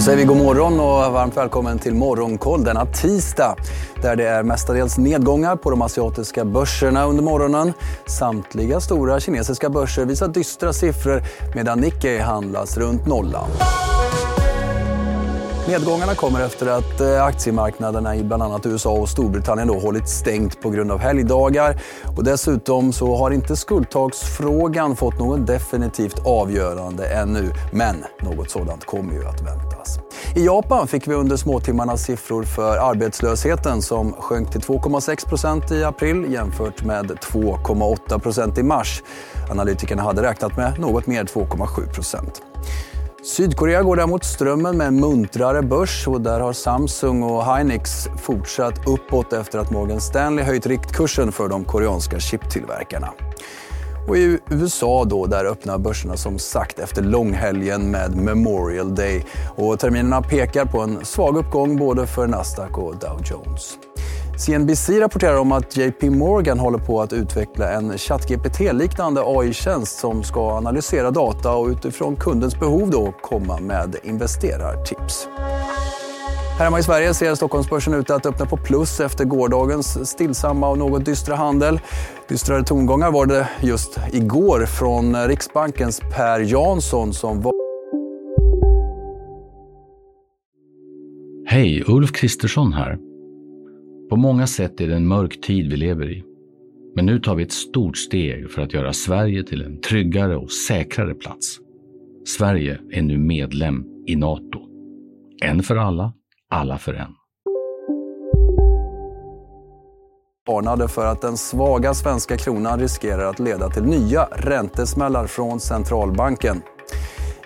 Då säger vi god morgon och varmt välkommen till Morgonkoll denna tisdag. Där det är mestadels nedgångar på de asiatiska börserna under morgonen. Samtliga stora kinesiska börser visar dystra siffror medan Nikkei handlas runt nollan. Nedgångarna kommer efter att eh, aktiemarknaderna i bland annat USA och Storbritannien då hållit stängt på grund av helgdagar. Och dessutom så har inte skuldtaksfrågan fått något definitivt avgörande ännu. Men något sådant kommer ju att väntas. I Japan fick vi under småtimmarna siffror för arbetslösheten som sjönk till 2,6 procent i april jämfört med 2,8 procent i mars. Analytikerna hade räknat med något mer 2,7 procent. Sydkorea går däremot strömmen med en muntrare börs och där har Samsung och Hynix fortsatt uppåt efter att Morgan Stanley höjt riktkursen för de koreanska chiptillverkarna. Och I USA då, där öppnar börserna som sagt efter långhelgen med Memorial Day. Och terminerna pekar på en svag uppgång både för Nasdaq och Dow Jones. CNBC rapporterar om att JP Morgan håller på att utveckla en ChatGPT-liknande AI-tjänst som ska analysera data och utifrån kundens behov då komma med investerartips. Här hemma i Sverige ser Stockholmsbörsen ut att öppna på plus efter gårdagens stillsamma och något dystra handel. Dystrare tongångar var det just igår från Riksbankens Per Jansson som var... Hej, Ulf Kristersson här. På många sätt är det en mörk tid vi lever i. Men nu tar vi ett stort steg för att göra Sverige till en tryggare och säkrare plats. Sverige är nu medlem i Nato. En för alla, alla för en. varnade för att den svaga svenska kronan riskerar att leda till nya räntesmällar från centralbanken.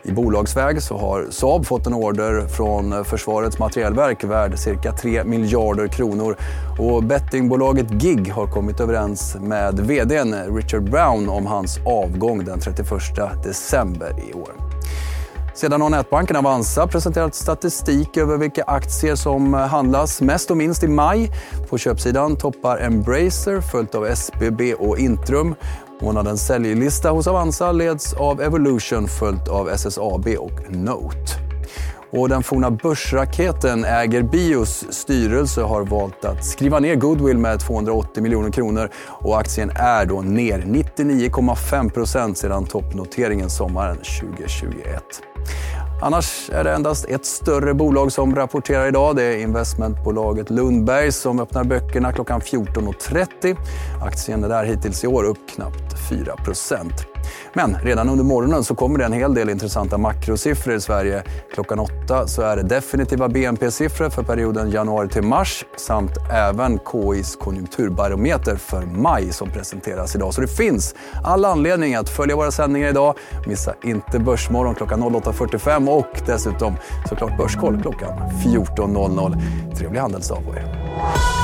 I bolagsväg så har Saab fått en order från Försvarets materielverk värd cirka 3 miljarder kronor. Och bettingbolaget GIG har kommit överens med vdn Richard Brown om hans avgång den 31 december i år. Sedan har nätbanken Avanza presenterat statistik över vilka aktier som handlas mest och minst i maj. På köpsidan toppar Embracer följt av SBB och Intrum. Månadens säljlista hos Avanza leds av Evolution följt av SSAB och Note. Och den forna börsraketen Äger Bios styrelse har valt att skriva ner goodwill med 280 miljoner kronor och aktien är då ner 99,5 sedan toppnoteringen sommaren 2021. Annars är det endast ett större bolag som rapporterar idag. Det är investmentbolaget Lundberg som öppnar böckerna klockan 14.30. Aktien är där hittills i år upp knappt 4 men redan under morgonen så kommer det en hel del intressanta makrosiffror i Sverige. Klockan åtta så är det definitiva BNP-siffror för perioden januari till mars samt även KIs konjunkturbarometer för maj som presenteras idag. Så det finns all anledning att följa våra sändningar idag. Missa inte Börsmorgon klockan 08.45 och dessutom såklart Börskoll klockan 14.00. Trevlig handelsdag på er.